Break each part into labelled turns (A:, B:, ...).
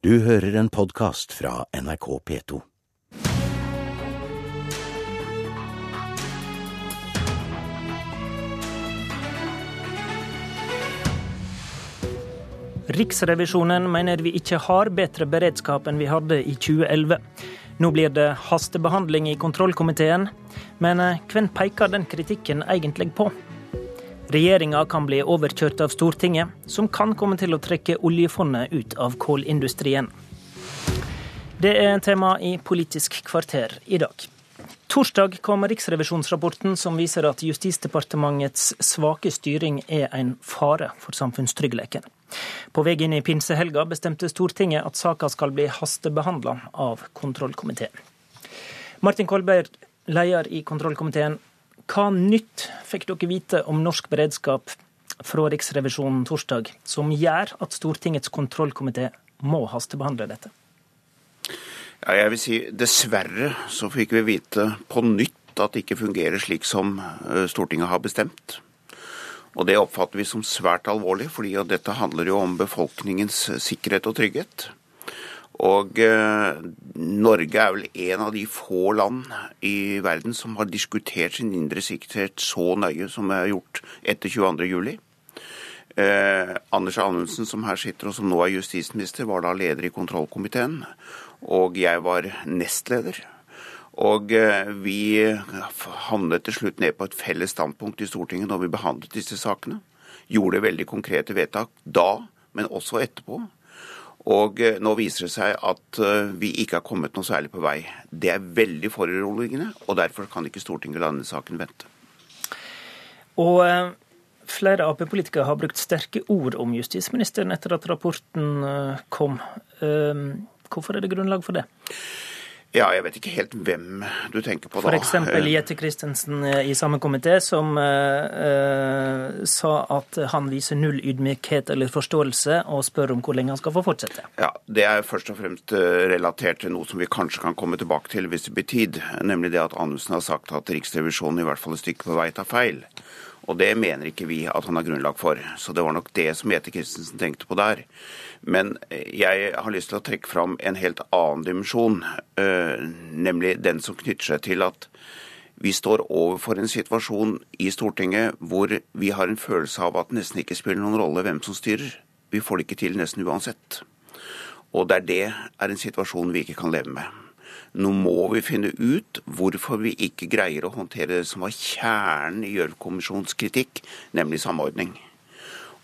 A: Du hører en podkast fra NRK P2.
B: Riksrevisjonen mener vi ikke har bedre beredskap enn vi hadde i 2011. Nå blir det hastebehandling i kontrollkomiteen, men eh, hvem peker den kritikken egentlig på? Regjeringa kan bli overkjørt av Stortinget, som kan komme til å trekke oljefondet ut av kålindustrien. Det er tema i Politisk kvarter i dag. Torsdag kom riksrevisjonsrapporten som viser at Justisdepartementets svake styring er en fare for samfunnstryggheten. På vei inn i pinsehelga bestemte Stortinget at saka skal bli hastebehandla av kontrollkomiteen. Martin Kolberg, leder i kontrollkomiteen. Hva nytt fikk dere vite om norsk beredskap fra Riksrevisjonen torsdag, som gjør at Stortingets kontrollkomité må hastebehandle dette?
C: Ja, jeg vil si dessverre så fikk vi vite på nytt at det ikke fungerer slik som eh, Stortinget har bestemt. Og Det oppfatter vi som svært alvorlig, fordi dette handler jo om befolkningens sikkerhet og trygghet. Og eh, Norge er vel en av de få land i verden som har diskutert sin indre sikkerhet så nøye som vi har gjort etter 22.07. Eh, Anders Anundsen, som her sitter og som nå er justisminister, var da leder i kontrollkomiteen. Og jeg var nestleder. Og eh, vi havnet til slutt ned på et felles standpunkt i Stortinget når vi behandlet disse sakene. Gjorde veldig konkrete vedtak da, men også etterpå. Og eh, nå viser det seg at eh, vi ikke har kommet noe særlig på vei. Det er veldig foruroligende, og derfor kan ikke Stortinget la denne saken vente.
B: Og flere Ap-politikere har brukt sterke ord om justisministeren etter at rapporten kom. Hvorfor er det grunnlag for det?
C: Ja, jeg vet ikke helt hvem du tenker på da.
B: F.eks. Jette Christensen eh, i samme komité, som uh, sa at han viser null ydmykhet eller forståelse, og spør om hvor lenge han skal få fortsette.
C: Ja, Det er først og fremst relatert til noe som vi kanskje kan komme tilbake til hvis det blir tid, nemlig det at Anundsen har sagt at Riksrevisjonen i hvert fall et stykke på vei tar feil. Og det mener ikke vi at han har grunnlag for. Så det var nok det som Jette Christensen tenkte på der. Men jeg har lyst til å trekke fram en helt annen dimensjon, eh, nemlig den som knytter seg til at vi står overfor en situasjon i Stortinget hvor vi har en følelse av at det nesten ikke spiller noen rolle hvem som styrer. Vi får det ikke til nesten uansett. Og det er det er en situasjon vi ikke kan leve med. Nå må vi finne ut hvorfor vi ikke greier å håndtere det som var kjernen i Gjørv-kommisjonens kritikk, nemlig samordning.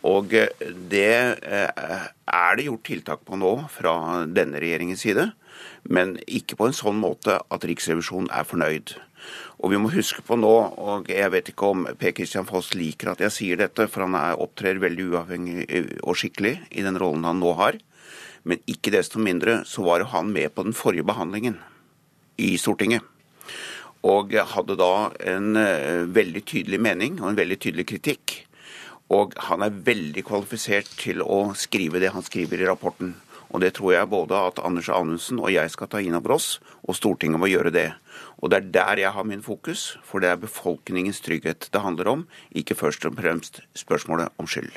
C: Og eh, det eh, er det gjort tiltak på nå fra denne regjeringens side, men ikke på en sånn måte at Riksrevisjonen er fornøyd. Og vi må huske på nå, og jeg vet ikke om Per Kristian Foss liker at jeg sier dette, for han er, opptrer veldig uavhengig eh, og skikkelig i den rollen han nå har, men ikke desto mindre så var han med på den forrige behandlingen i Stortinget. Og hadde da en eh, veldig tydelig mening og en veldig tydelig kritikk. Og han er veldig kvalifisert til å skrive det han skriver i rapporten. Og det tror jeg både at Anders Anundsen og jeg skal ta inn over oss, og Stortinget må gjøre det. Og det er der jeg har min fokus, for det er befolkningens trygghet det handler om, ikke først og fremst spørsmålet om skyld.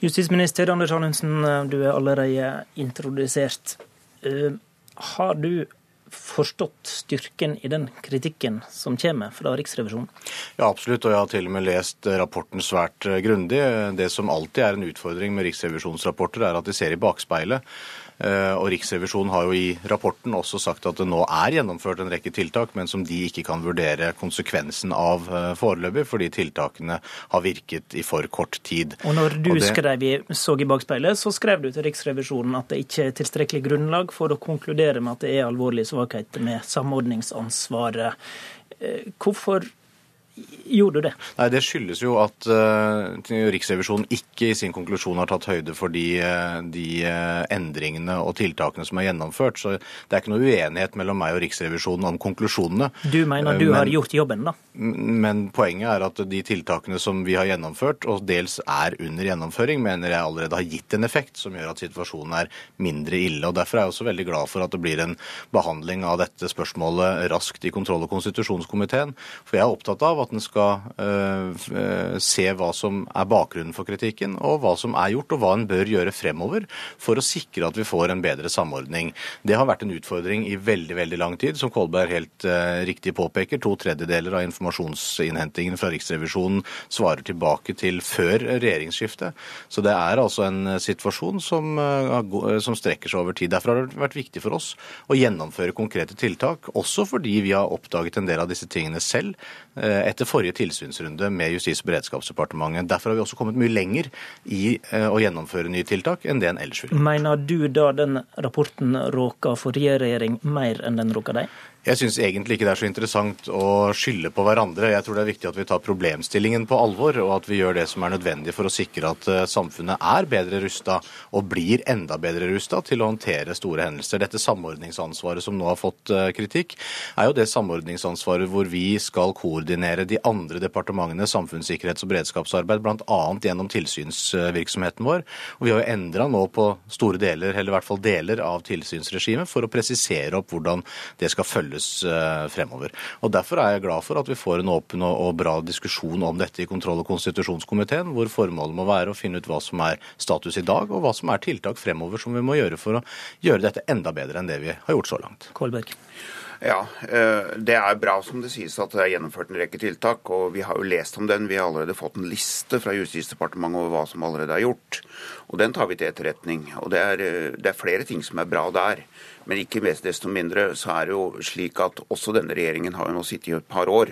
B: Justisminister Anders Anundsen, du er allerede introdusert. Eh, har du forstått styrken i den kritikken som kommer fra Riksrevisjonen?
D: Ja, absolutt, og jeg har til og med lest rapporten svært grundig. Det som alltid er en utfordring med riksrevisjonsrapporter, er at de ser i bakspeilet. Eh, og Riksrevisjonen har jo i rapporten også sagt at det nå er gjennomført en rekke tiltak, men som de ikke kan vurdere konsekvensen av eh, foreløpig, fordi tiltakene har virket i for kort tid.
B: Og når du og det... skrev i, så i bakspeilet, så skrev du til Riksrevisjonen at det ikke er tilstrekkelig grunnlag for å konkludere med at det er alvorlige svakheter med samordningsansvaret. Eh, hvorfor gjorde det?
D: Nei, Det skyldes jo at uh, Riksrevisjonen ikke i sin konklusjon har tatt høyde for de, uh, de uh, endringene og tiltakene som er gjennomført. Så det er ikke noe uenighet mellom meg og Riksrevisjonen om konklusjonene.
B: Du mener du men, har gjort jobben, da?
D: Men poenget er at de tiltakene som vi har gjennomført, og dels er under gjennomføring, mener jeg allerede har gitt en effekt som gjør at situasjonen er mindre ille. og Derfor er jeg også veldig glad for at det blir en behandling av dette spørsmålet raskt i kontroll- og konstitusjonskomiteen. For jeg er opptatt av at at en skal uh, se hva som er bakgrunnen for kritikken, og hva som er gjort, og hva en bør gjøre fremover for å sikre at vi får en bedre samordning. Det har vært en utfordring i veldig veldig lang tid, som Kolberg helt uh, riktig påpeker. To tredjedeler av informasjonsinnhentingen fra Riksrevisjonen svarer tilbake til før regjeringsskiftet. Så det er altså en situasjon som, som strekker seg over tid. Derfor har det vært viktig for oss å gjennomføre konkrete tiltak, også fordi vi har oppdaget en del av disse tingene selv eh, etter forrige tilsynsrunde med Justis- og beredskapsdepartementet. Derfor har vi også kommet mye lenger i eh, å gjennomføre nye tiltak enn det en ellers ville.
B: Mener du da den rapporten råka forrige regjering mer enn den råka deg?
D: Jeg syns egentlig ikke det er så interessant å skylde på hverandre. Jeg tror det er viktig at vi tar problemstillingen på alvor, og at vi gjør det som er nødvendig for å sikre at eh, samfunnet er bedre rusta og blir enda bedre rusta til å håndtere store hendelser. Dette samordningsansvaret som nå har fått eh, kritikk, er jo det samordningsansvaret hvor vi skal koordinere de andre departementene, samfunnssikkerhets- og beredskapsarbeid, bl.a. gjennom tilsynsvirksomheten vår. Og vi har jo endra nå på store deler, eller i hvert fall deler av tilsynsregimet for å presisere opp hvordan det skal følges følges eh, fremover. Og Derfor er jeg glad for at vi får en åpen og bra diskusjon om dette i kontroll- og konstitusjonskomiteen, hvor formålet må være å finne ut hva som er status i dag, og hva som er tiltak fremover som vi må gjøre for å gjøre dette enda bedre enn det vi har gjort så langt.
B: Kolberg.
C: Ja, eh, Det er bra som det sies at det er gjennomført en rekke tiltak. og Vi har jo lest om den. Vi har allerede fått en liste fra Justisdepartementet over hva som allerede er gjort. og Den tar vi til etterretning. og det er, eh, det er flere ting som er bra der. Men ikke mest desto mindre så er det jo slik at også denne regjeringen har jo nå sittet i et par år.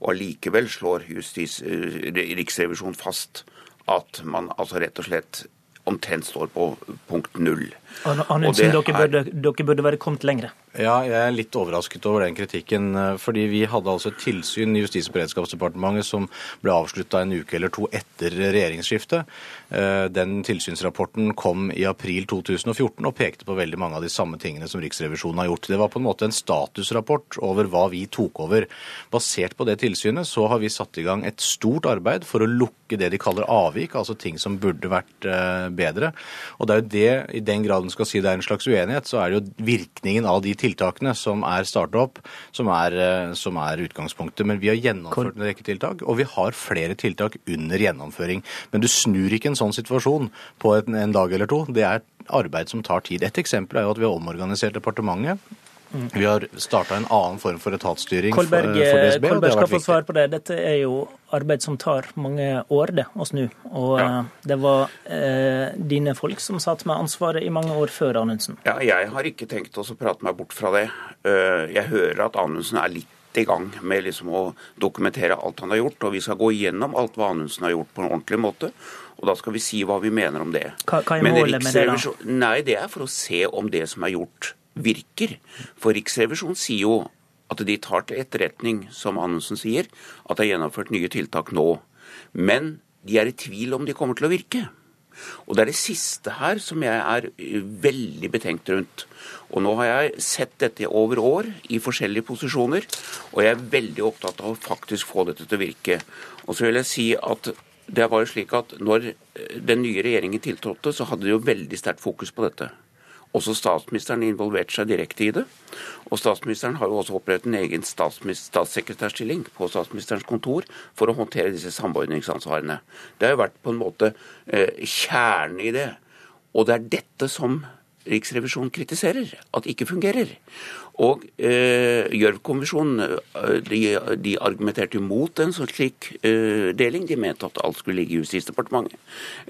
C: Og allikevel slår justis, eh, Riksrevisjonen fast at man altså rett og slett omtrent står på punkt null.
B: Anundsen, dere, burde, dere burde være kommet lenger.
D: Ja, jeg er litt overrasket over den kritikken. Eh, fordi vi hadde altså et tilsyn i Justis- og beredskapsdepartementet som ble avslutta en uke eller to etter regjeringsskiftet. Eh, den tilsynsrapporten kom i april 2014 og pekte på veldig mange av de samme tingene som Riksrevisjonen har gjort. Det var på en måte en statusrapport over hva vi tok over. Basert på det tilsynet så har vi satt i gang et stort arbeid for å lukke det de kaller avvik, altså ting som burde vært eh, bedre. Og det er jo det, i den grad en skal si det er en slags uenighet, så er det jo virkningen av de tiltakene som er starta opp, som er, eh, som er, utgangspunktet. Men vi har gjennomført en rekke tiltak, og vi har flere tiltak under gjennomføring. Men du snur ikke en sånn situasjon på en, en dag eller to. Det er arbeid som tar tid. Et eksempel er jo at vi har omorganisert departementet. Vi har starta en annen form for etatsstyring
B: Kolberg,
D: for, DSB.
B: Kolberg skal få svar på det. Dette er jo arbeid som tar mange år det, å snu. Og ja. Eh, det var eh, dine folk som satt med ansvaret i mange år før Anundsen.
C: Ja, jeg har ikke tenkt å prate meg bort fra det. Eh, jeg hører at Anundsen er litt i gang med liksom å dokumentere alt han har gjort. Og vi skal gå igjennom alt hva Anundsen har gjort på en ordentlig måte. Og da skal vi si hva vi mener om det.
B: Hva, hva er målet med det, da?
C: Nei, det er for å se om det som er gjort, virker. For Riksrevisjonen sier jo at de tar til etterretning, som Anundsen sier, at det er gjennomført nye tiltak nå. Men de er i tvil om de kommer til å virke. Og det er det siste her som jeg er veldig betenkt rundt. Og nå har jeg sett dette over år i forskjellige posisjoner, og jeg er veldig opptatt av å faktisk få dette til å virke. Og så vil jeg si at det var jo slik at når den nye regjeringen tiltrådte, så hadde de jo veldig sterkt fokus på dette. Også statsministeren involverte seg direkte i det. Og statsministeren har jo også opprettet en egen statssekretærstilling på statsministerens kontor for å håndtere disse samordningsansvarene. Det har jo vært på en måte eh, kjernen i det. Og det er dette som Riksrevisjonen kritiserer, at det ikke fungerer. Og eh, Gjørv-kommisjonen eh, de, de, argumenterte imot en sånn slik eh, deling. De mente at alt skulle ligge i Justisdepartementet.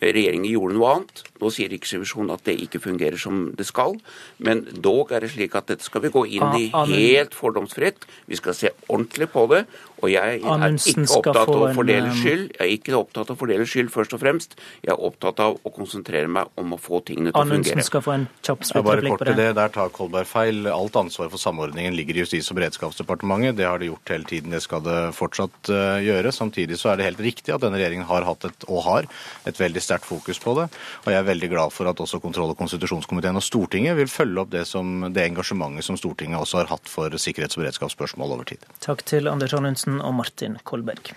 C: Regjeringen gjorde noe annet. Nå sier Riksrevisjonen at det ikke fungerer som det skal. Men dog er det slik at dette skal vi gå inn i helt fordomsfritt. Vi skal se ordentlig på det. Og jeg er ikke opptatt av å fordele eh, skyld. Jeg er ikke opptatt av å fordele skyld, først og fremst. Jeg er opptatt av å konsentrere meg om å få tingene til å fungere.
B: Anundsen skal få en kjapp
D: sluttreplikk på det. Der tar Kolberg feil. Alt ansvar for samordningen ligger i Justis- og beredskapsdepartementet. Det har det gjort hele tiden. Det skal det fortsatt uh, gjøre. Samtidig så er det helt riktig at denne regjeringen har hatt et, og har et veldig sterkt fokus på det. Og jeg er veldig glad for at også kontroll- og konstitusjonskomiteen og Stortinget vil følge opp det, som, det engasjementet som Stortinget også har hatt for sikkerhets- og beredskapsspørsmål over tid.
B: Takk til Anders Anundsen. Og Martin Kolberg.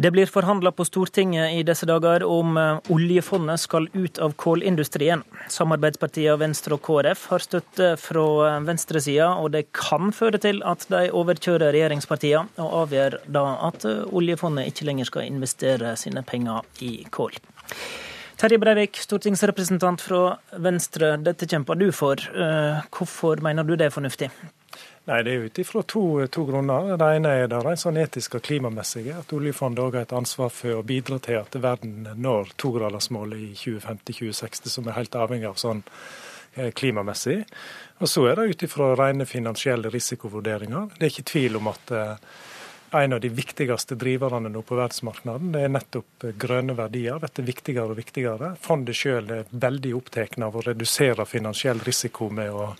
B: Det blir forhandla på Stortinget i disse dager om eh, oljefondet skal ut av kålindustrien. Samarbeidspartiene Venstre og KrF har støtte fra eh, venstresida, og det kan føre til at de overkjører regjeringspartiene, og avgjør da at eh, oljefondet ikke lenger skal investere sine penger i kål. Terje Breivik, stortingsrepresentant fra Venstre, dette kjemper du for. Hvorfor mener du det er fornuftig?
E: Nei, Det er ut ifra to, to, grunner. Det ene er det rent sånn etiske og klimamessige. At oljefondet òg har et ansvar for å bidra til at verden når togradersmålet i 2050-2060, som er helt avhengig av sånn eh, klimamessig. Og Så er det ut ifra rene finansielle risikovurderinger. Det er ikke tvil om at eh, en av de viktigste driverne nå på verdensmarkedet, det er nettopp eh, grønne verdier. Dette er viktigere og viktigere. Fondet selv er veldig opptatt av å redusere finansiell risiko med å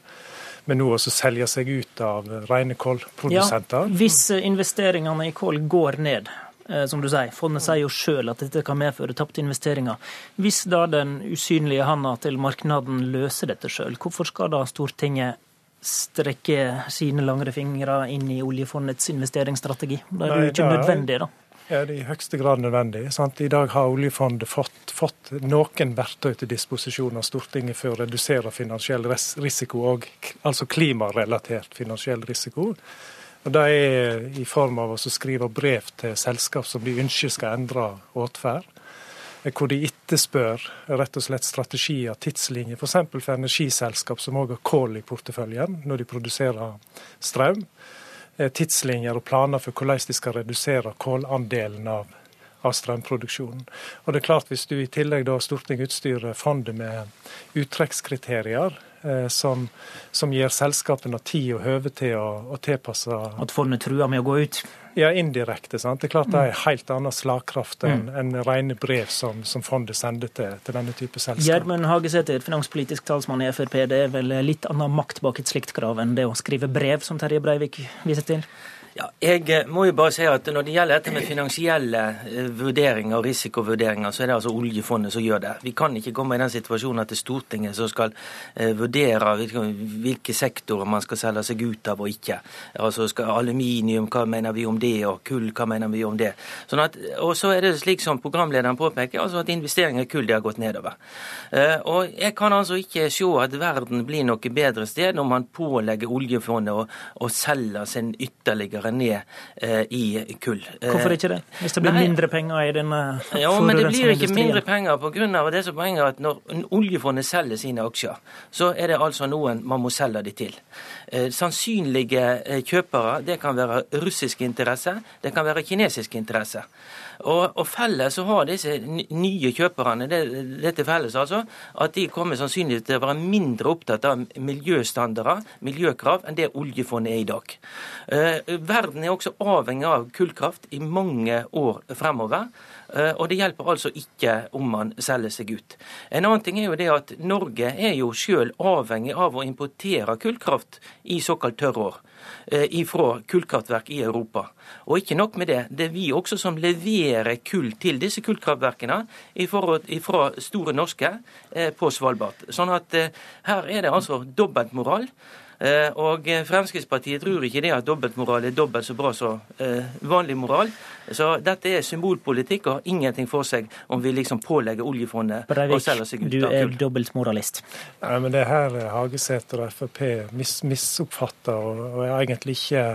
E: men nå også selge seg ut av rene kålprodusenter.
B: Ja, hvis investeringene i kål går ned, eh, som du sier, fondet sier jo sjøl at dette kan medføre tapte investeringer. Hvis da den usynlige handa til markedet løser dette sjøl, hvorfor skal da Stortinget strekke sine langre fingre inn i oljefondets investeringsstrategi? Da er det jo ikke nødvendig, da.
E: Ja, Det er i høyeste grad nødvendig. Sant? I dag har oljefondet fått, fått, noen verktøy til disposisjon av Stortinget for å redusere finansiell risiko, og, altså klimarelatert finansiell risiko. Og Det er i form av å skrive brev til selskap som de ønsker skal endre atferd. Hvor de etterspør rett og slett strategier, tidslinjer, f.eks. For, for energiselskap som òg har kål i porteføljen når de produserer strøm. Eh, tidslinjer og planer for hvordan de skal redusere kålandelen av, av strømproduksjonen. Og det er klart Hvis du i tillegg da Stortinget utstyrer fondet med uttrekkskriterier som, som, gir selskapene tid og høve til å, å tilpasse
B: At fondet truer med å gå ut?
E: Ja, indirekte. sant? Det er klart det er helt annen slagkraft enn mm. en rene brev som, som, fondet sender til, til denne type selskap.
B: Gjermund Hagesæter, finanspolitisk talsmann i Frp. Det er vel litt annen makt bak et slikt krav enn det å skrive brev, som Terje Breivik viser til?
F: Ja, jeg eh, må jo bare si at Når det gjelder dette med finansielle eh, vurderinger og risikovurderinger, så er det altså oljefondet som gjør det. Vi kan ikke komme i den situasjonen at det er Stortinget som skal eh, vurdere hvilke sektorer man skal selge seg ut av og ikke. Altså skal Aluminium, hva mener vi om det, og kull, hva mener vi om det. Sånn at, og så er det slik som programlederen påpeker, altså at investeringer i kull det har gått nedover. Og Jeg kan altså ikke se at verden blir noe bedre sted når man pålegger oljefondet å, å selge sin ytterligere ytterligere ned eh, i kull.
B: Hvorfor ikke det? Hvis det blir Nei, mindre penger i denne
F: Ja, men det blir ikke mindre penger pga. det som poenget at når oljefondet selger sine aksjer, så er det altså noen man må selge de til. Eh, sannsynlige eh, kjøpere, det kan være russiske interesser, det kan være kinesiske interesser. Og, og felles så har disse nye kjøperne det, dette felles altså, at de kommer sannsynligvis til å være mindre opptatt av miljøstandarder, miljøkrav, enn det oljefondet er i dag. Eh, verden er også avhengig av kullkraft i mange år fremover. Eh, og det hjelper altså ikke om man selger seg ut. En annen ting er jo det at Norge er jo sjøl avhengig av å importere kullkraft i såkalt tørrår. ifra fra kullkraftverk i Europa. Og ikke nok med det, det er vi også som leverer kull til disse kullkraftverkene fra Store Norske eh, på Svalbard. Sånn at eh, her er det altså dobbeltmoral. Eh, og Fremskrittspartiet tror ikke det at dobbeltmoral er dobbelt så bra som eh, vanlig moral. Så dette er symbolpolitikk og har ingenting for seg om vi liksom pålegger oljefondet
B: Breivik, å selge seg ut av kull. Du er dobbeltmoralist.
E: Nei, men det er her Hagesæter og Frp mis, misoppfatter og, og er egentlig ikke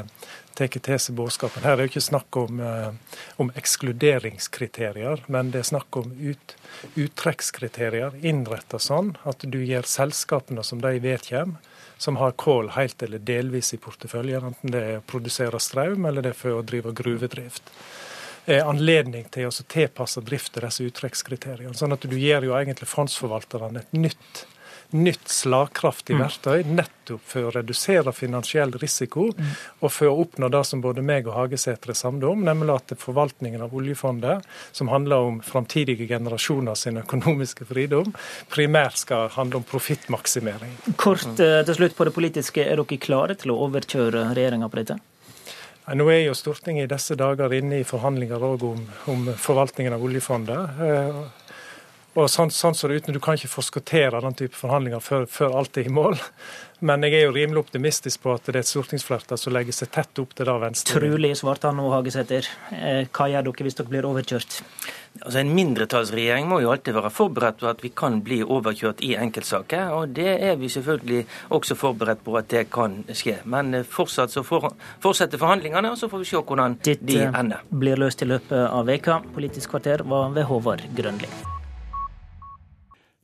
E: tar til seg budskapen. Her er det jo ikke snakk om, eh, om, ekskluderingskriterier, men det er snakk om ut, uttrekkskriterier innretta sånn at du gir selskapene som de vedkjem, som har kål helt eller delvis i porteføljen, enten det er å produsere strøm eller det er for å drive gruvedrift. Anledning til å tilpasse drift til disse uttrekkskriteriene. Sånn at du gir jo egentlig fondsforvalterne et nytt nytt slagkraftig mm. verktøy nettopp for å redusere finansiell risiko mm. og for å oppnå det som både meg og Hagesæter er samlet om, nemlig at forvaltningen av oljefondet, som handler om framtidige generasjoner sin økonomiske fridom, primært skal handle om profittmaksimering.
B: Kort eh, til slutt på det politiske. Er dere klare til å overkjøre regjeringa på dette?
E: Nå er jo Stortinget i disse dager inne i forhandlinger om, om forvaltningen av oljefondet. Eh, Og sånn, sånn så det ut, Du kan ikke forskottere den type forhandlinger før, før, alt er i mål. Men jeg er jo rimelig optimistisk på at det er et stortingsflertall som legger seg tett opp til det Venstre
B: Trulig, svarte han nå, Hagesæter. Eh, hva gjør dere hvis dere blir overkjørt?
F: Altså En mindretallsregjering må jo alltid være forberedt på at vi kan bli overkjørt i enkeltsaker. Og det er vi selvfølgelig også forberedt på at det kan skje. Men eh, fortsatt så for, fortsetter forhandlingene, og så får vi se hvordan Ditt, de ender.
B: Dette blir løst i løpet av veka. Politisk kvarter var ved Håvard Grønli.